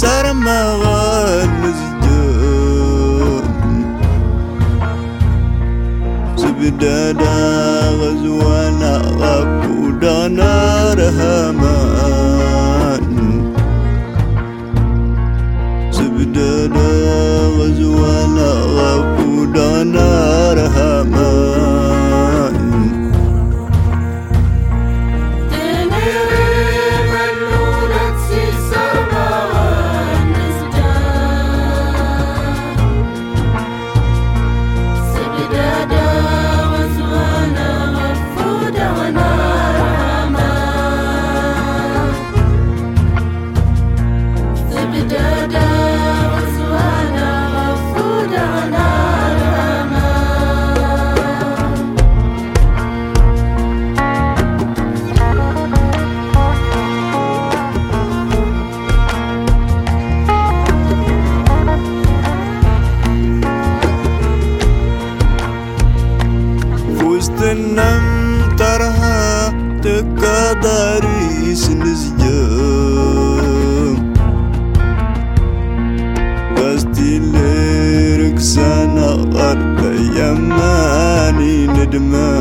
sudden demain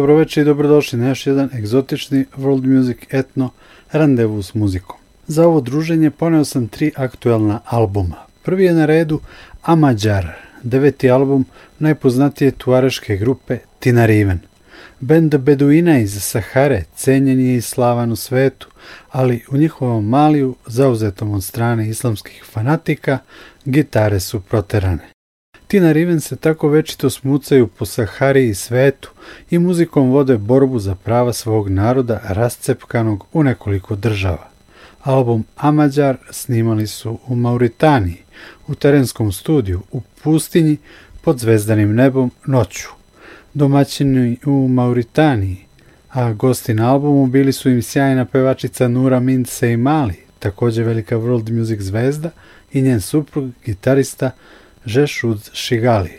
Dobroveče i dobrodošli na još jedan egzotični World Music Etno randevu s muzikom. Za ovo druženje poneo sam tri aktuelna albuma. Prvi je na redu Amađar, deveti album najpoznatije tuareške grupe Tinariven. Bend Beduina iz Sahare cenjen je i slavan u svetu, ali u njihovom maliju, zauzetom od strane islamskih fanatika, gitare su proterane. Tina Riven se tako večito smucaju po Sahari i svetu i muzikom vode borbu za prava svog naroda rascepkanog u nekoliko država. Album Amađar snimali su u Mauritaniji, u terenskom studiju, u pustinji, pod zvezdanim nebom noću. Domaćini u Mauritaniji, a gosti na albumu bili su im sjajna pevačica Nura Mint Seimali, također velika world music zvezda i njen suprug, gitarista Žešud Šigali.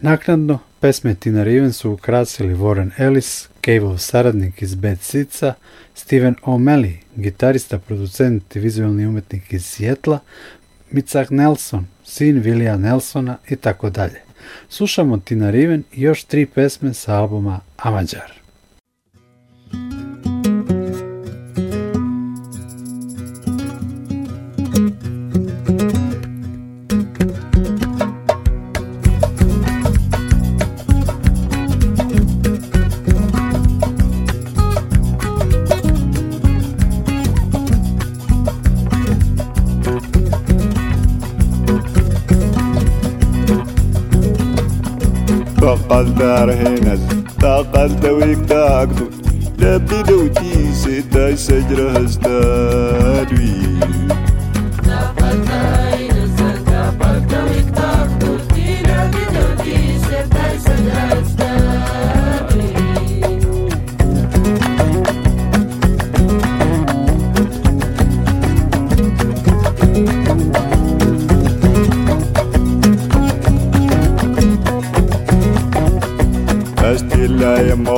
Naknadno, pesme Tina Riven su ukrasili Warren Ellis, Caveov saradnik iz Bad Seedsa, Steven O'Malley, gitarista, producent i vizualni umetnik iz Sjetla, Micah Nelson, sin Willija Nelsona i tako dalje. Slušamo Tina Riven i još tri pesme sa albuma Amađar. نار هناز تاقل دويك تاقدو لابدي دو تي ستاي سجرة هستاد تاقل دويك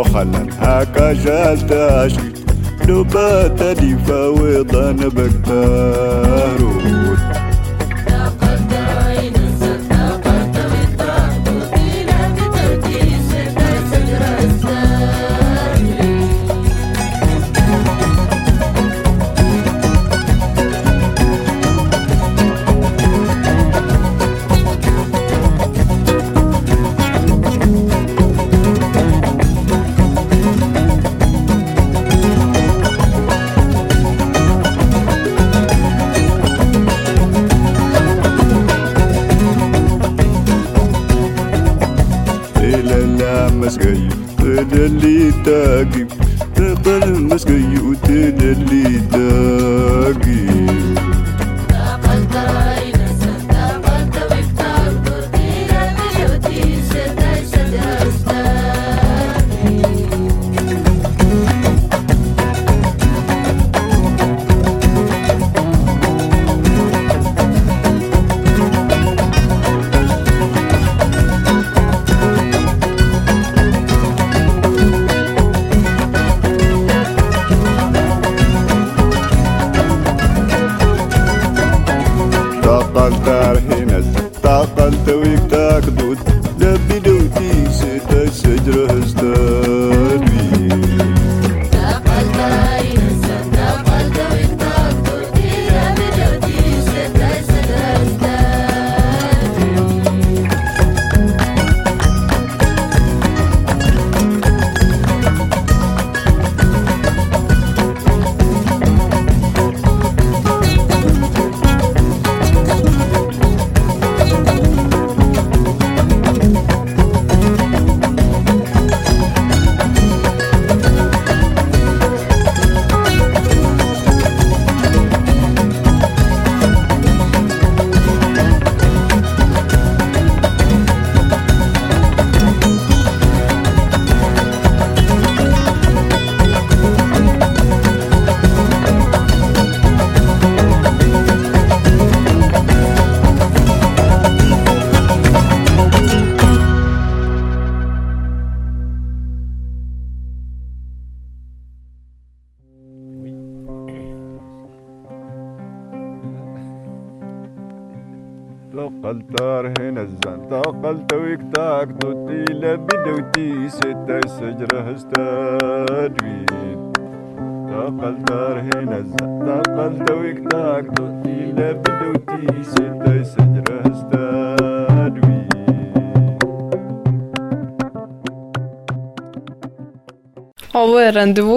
وخلا حكا جالتاشي دي فاوضا نبكتارو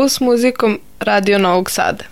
s muzikom Radio Novog Sada.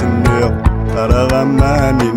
Seigneur, par la manie.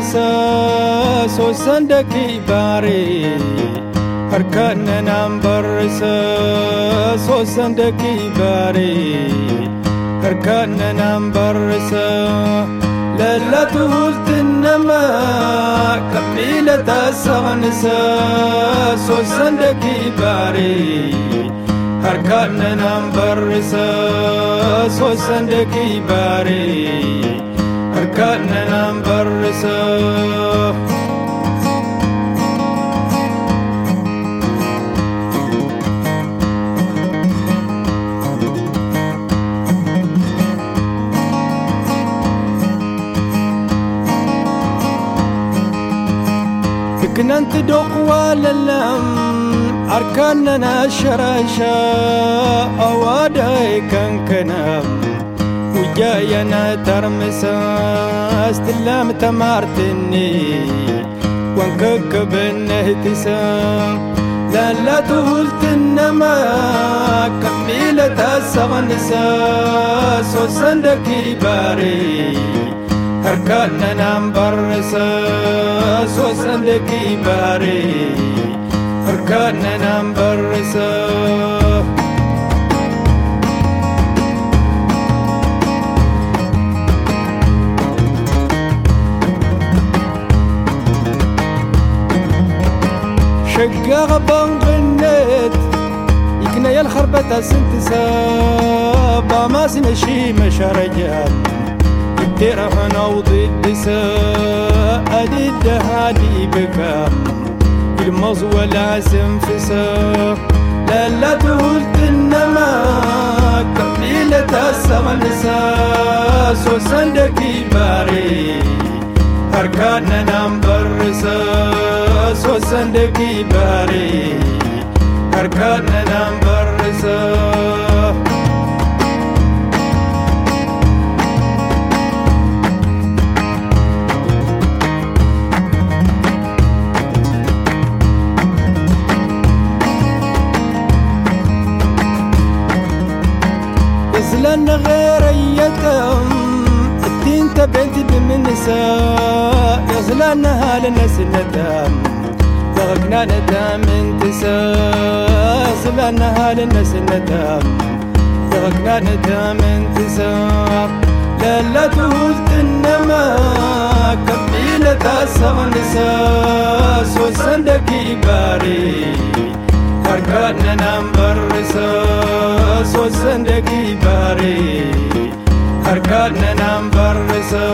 barrisa soosanda kii baare harkaan naan barrisa soosanda kii baare harkaan naan barrisa lallatu hultinama qabiila taasaqnisa soosanda kii baare harkaan naan barrisa soosanda kii baare harkaan كنا ندق واللم أركاننا الشراشة أوادي كان كنا وجاينا ترمسا استلام تمارتني. وانكك بنهتسا. لا لا تهولت النما كميلة السغنسا. سوسندكي باري. ركان نام برس سوس عندك باري ركان نام برس شقا بانغنت غنيت يكنا يا الخربة سنتسا ما سنشي مشارجات درعنا وضد سا ضد هادي بكا المز ولا سنفسا لا لا تقول تنما قبيلة نسا سو وسندكي باري أركاننا نمبر سو وسندكي باري أركاننا نمبر ساس غير يتم الدين تبنتي بمن نساء يغزلانها للناس ندم؟ ضغقنا ندم انتساء يغزلانها للناس ندم؟ ضغقنا ندم انتساء لا لا تهوز تنما كبيلة تاسع نساء. سوسن دكي باري Karkana nambarrisa sosandagi bari. Karkana nambarrisa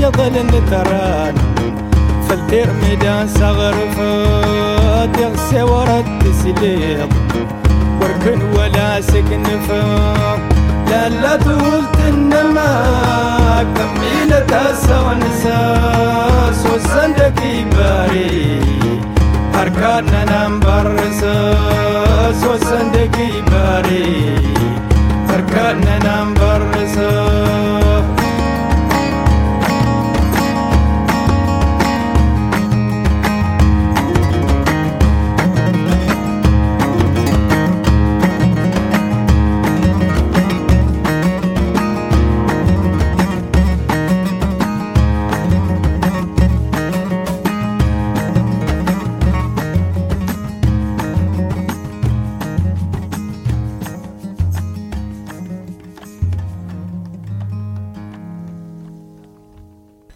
يظل نتران. فلتر ميدان صغر فات يغسى ورد تسليط وركن ولا سكن فات لا لا تقول تنما كميلة تاسع دكي باري يباري نام نمبر رساس دكي باري أركاننا نام رساس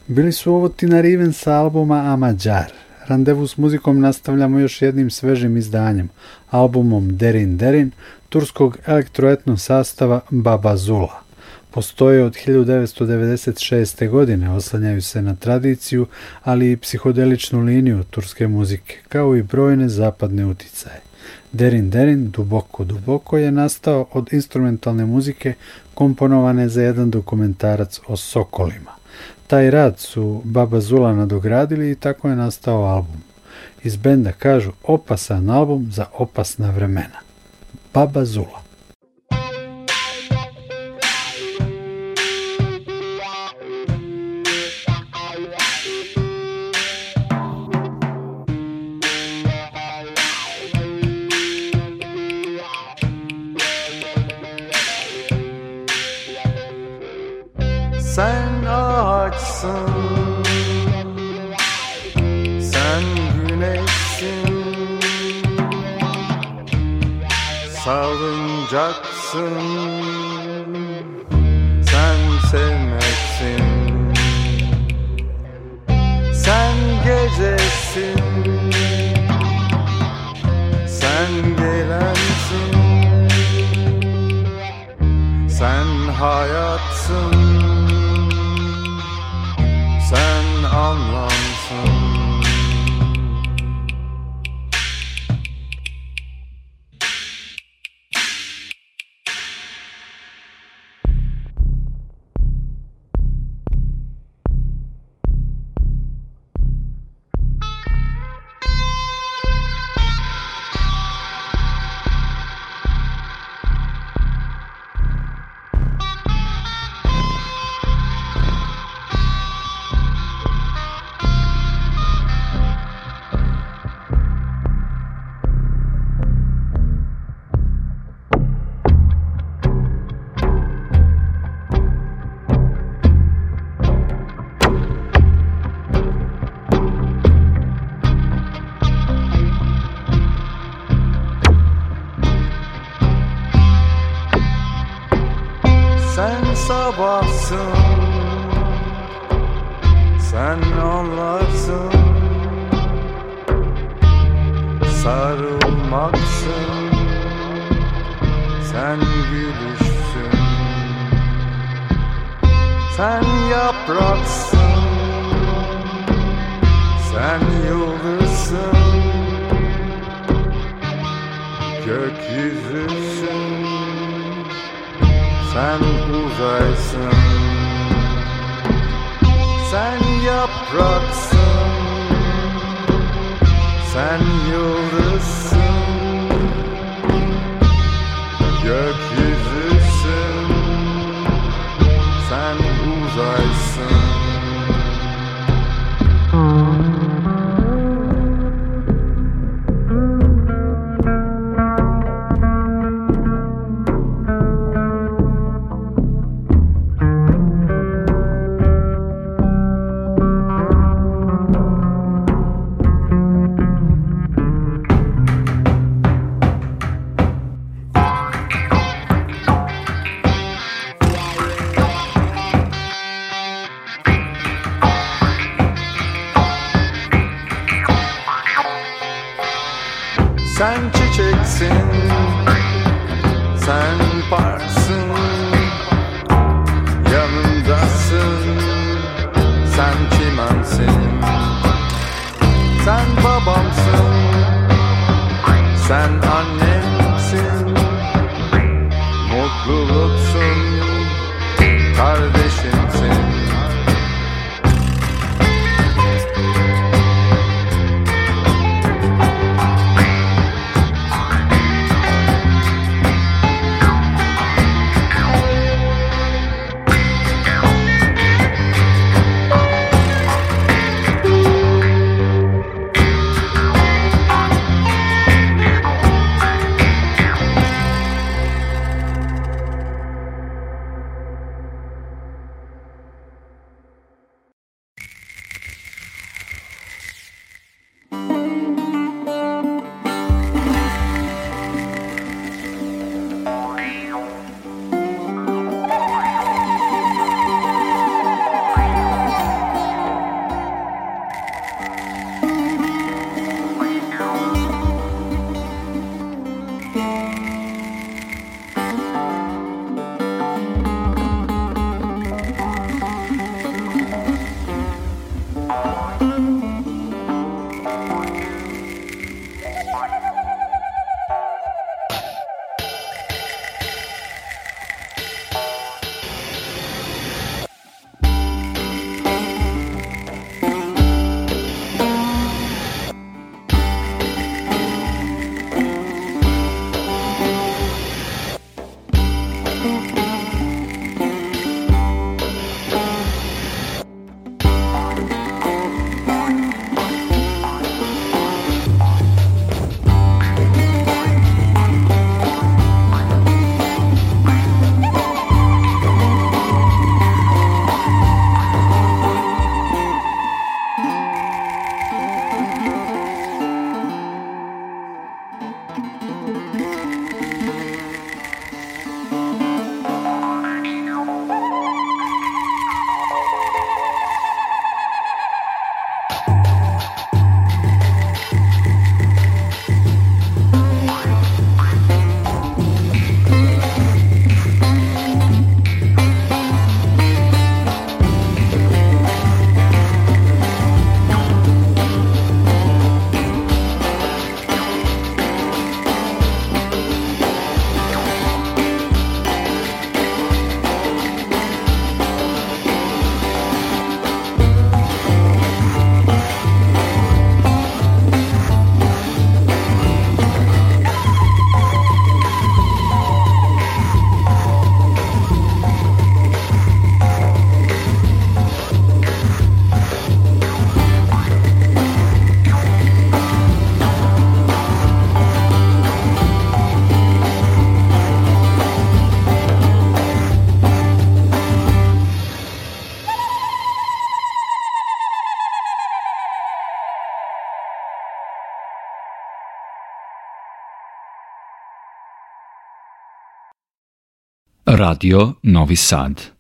Bili su ovo Tina Riven sa albuma Amađar. Randevu s muzikom nastavljamo još jednim svežim izdanjem, albumom Derin Derin, turskog elektroetno sastava Baba Zula. Postoje od 1996. godine, oslanjaju se na tradiciju, ali i psihodeličnu liniju turske muzike, kao i brojne zapadne uticaje. Derin Derin, duboko duboko, je nastao od instrumentalne muzike komponovane za jedan dokumentarac o sokolima. Taj rad su Baba Zula nadogradili i tako je nastao album. Iz benda kažu opasan album za opasna vremena. Baba Zula. Salıncaksın Sen sevmeksin Sen gecesin. Sen gelensin. Sen hayatsın. Sen anlamsın Radio Novi Sad.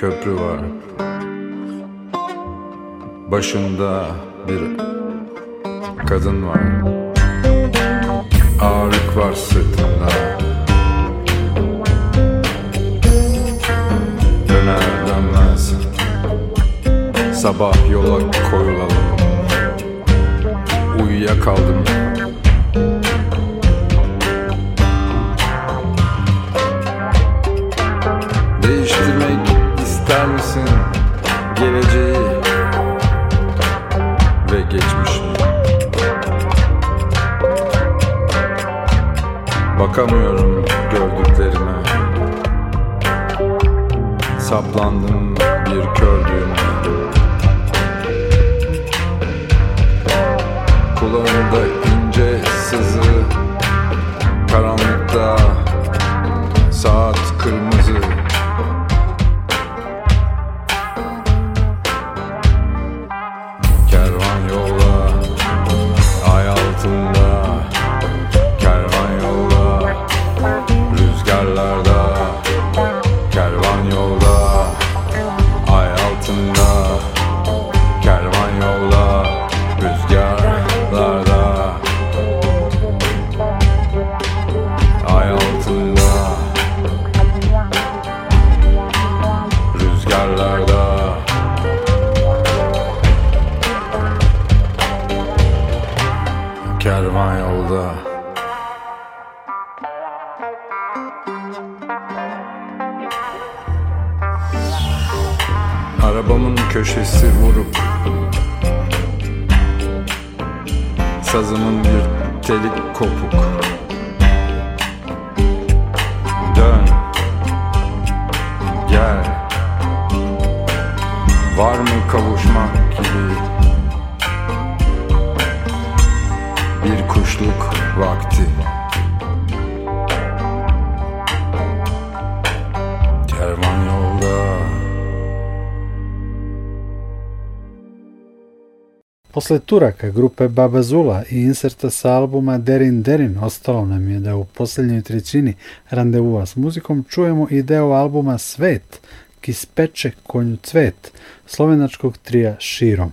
köprü var. Başında bir kadın var. Ağırlık var sırtında. Döner dönmez. Sabah yola koyulalım. Uyuyakaldım. kaldım ister misin geleceği ve geçmişini? Bakamıyorum gördüklerime Saplandım bir kördüm Sazımın bir telik kopuk. Dön. Gel. Var mı kavuşmak Posle Turaka, grupe Baba Zula i inserta sa albuma Derin Derin, ostalo nam je da u posljednjoj trećini randevua s muzikom čujemo i deo albuma Svet, ki speče konju cvet, slovenačkog trija Širom.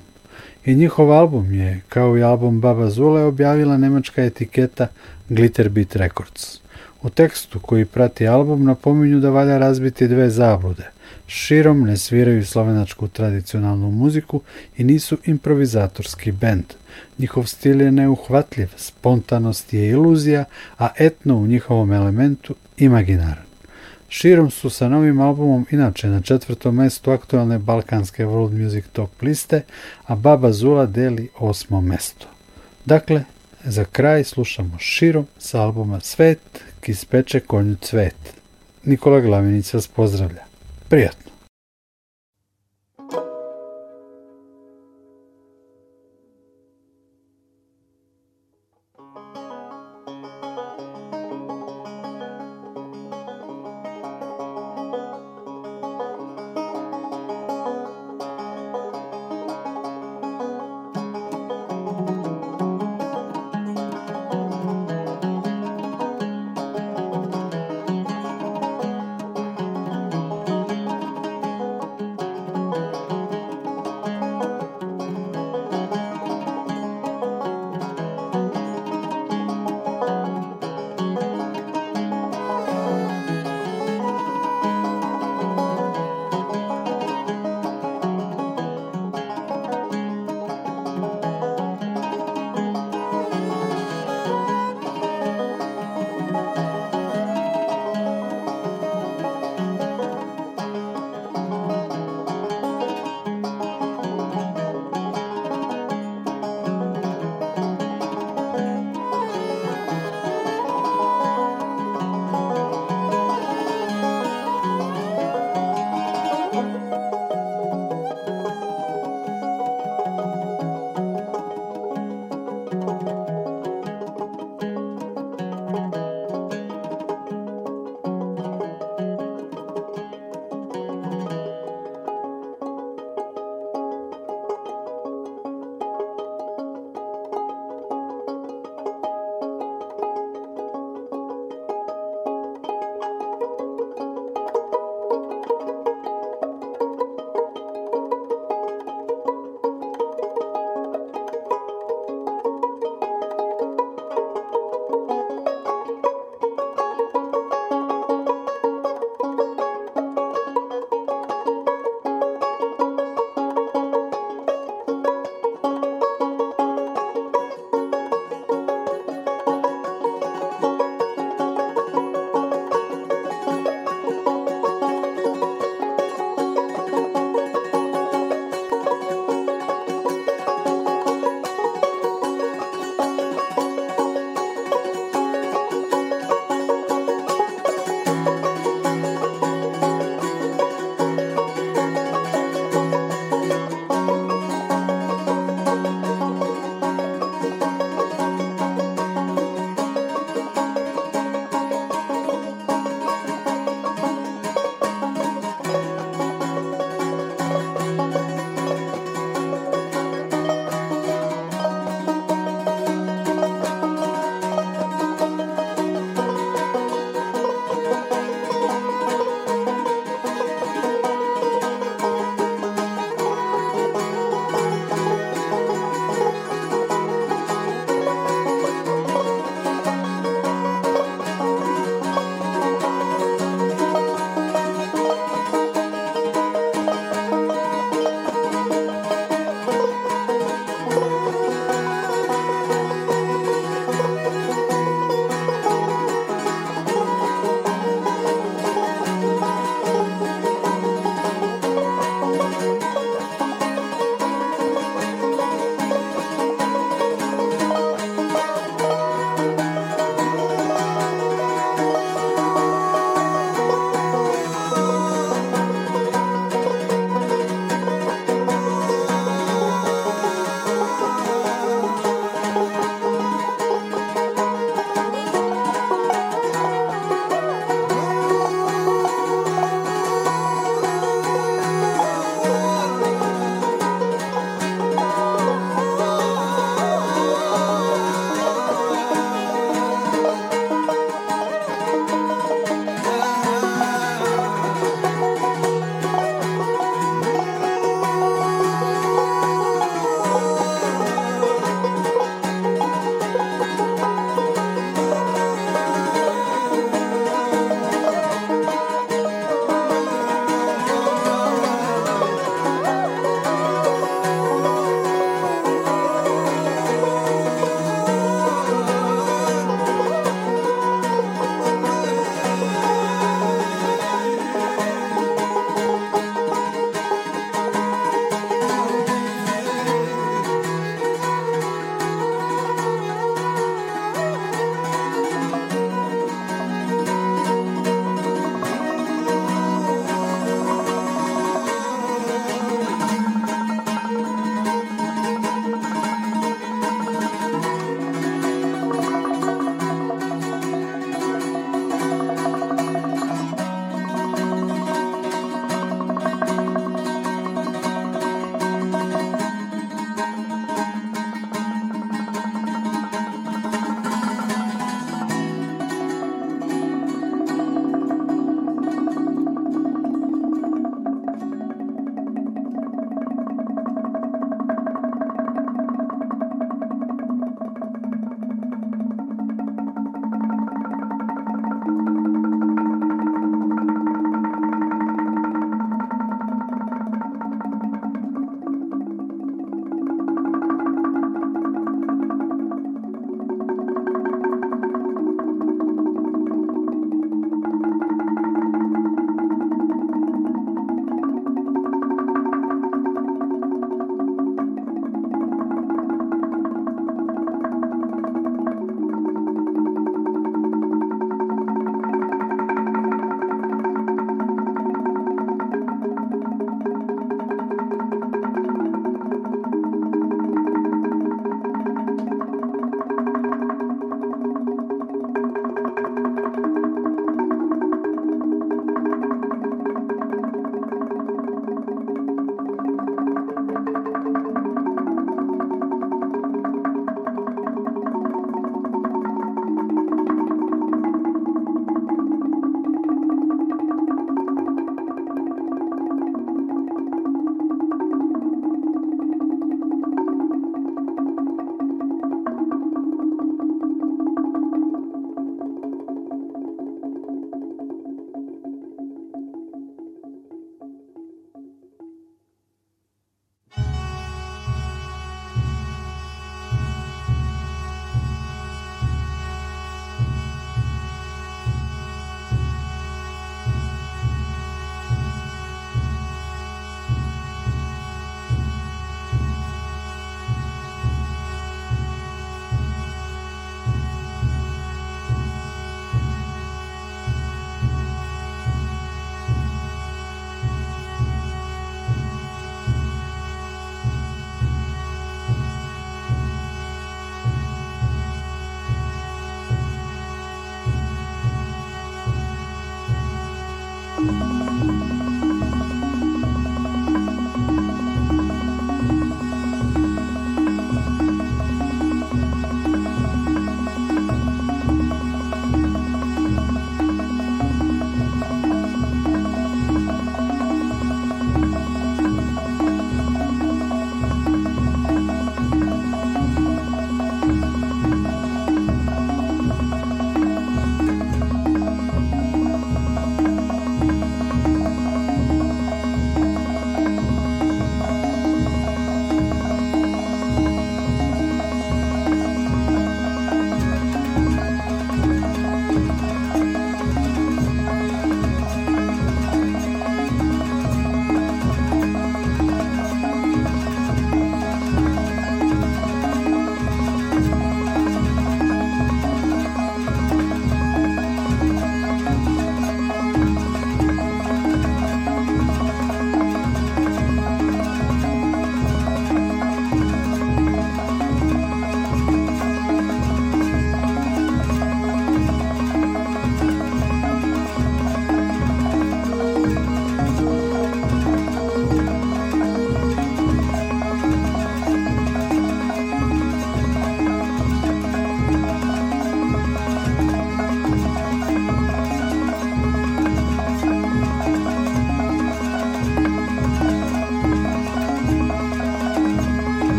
I njihov album je, kao i album Baba Zule, objavila nemačka etiketa Glitterbeat Records. U tekstu koji prati album napominju da valja razbiti dve zablude. Širom ne sviraju slovenačku tradicionalnu muziku i nisu improvizatorski bend. Njihov stil je neuhvatljiv, spontanost je iluzija, a etno u njihovom elementu imaginaran. Širom su sa novim albumom inače na četvrtom mestu aktualne balkanske World Music Top liste, a Baba Zula deli osmo mesto. Dakle, za kraj slušamo Širom sa albuma Svet, ki speče konju cvet. Nikola Glavinić vas pozdravlja. brett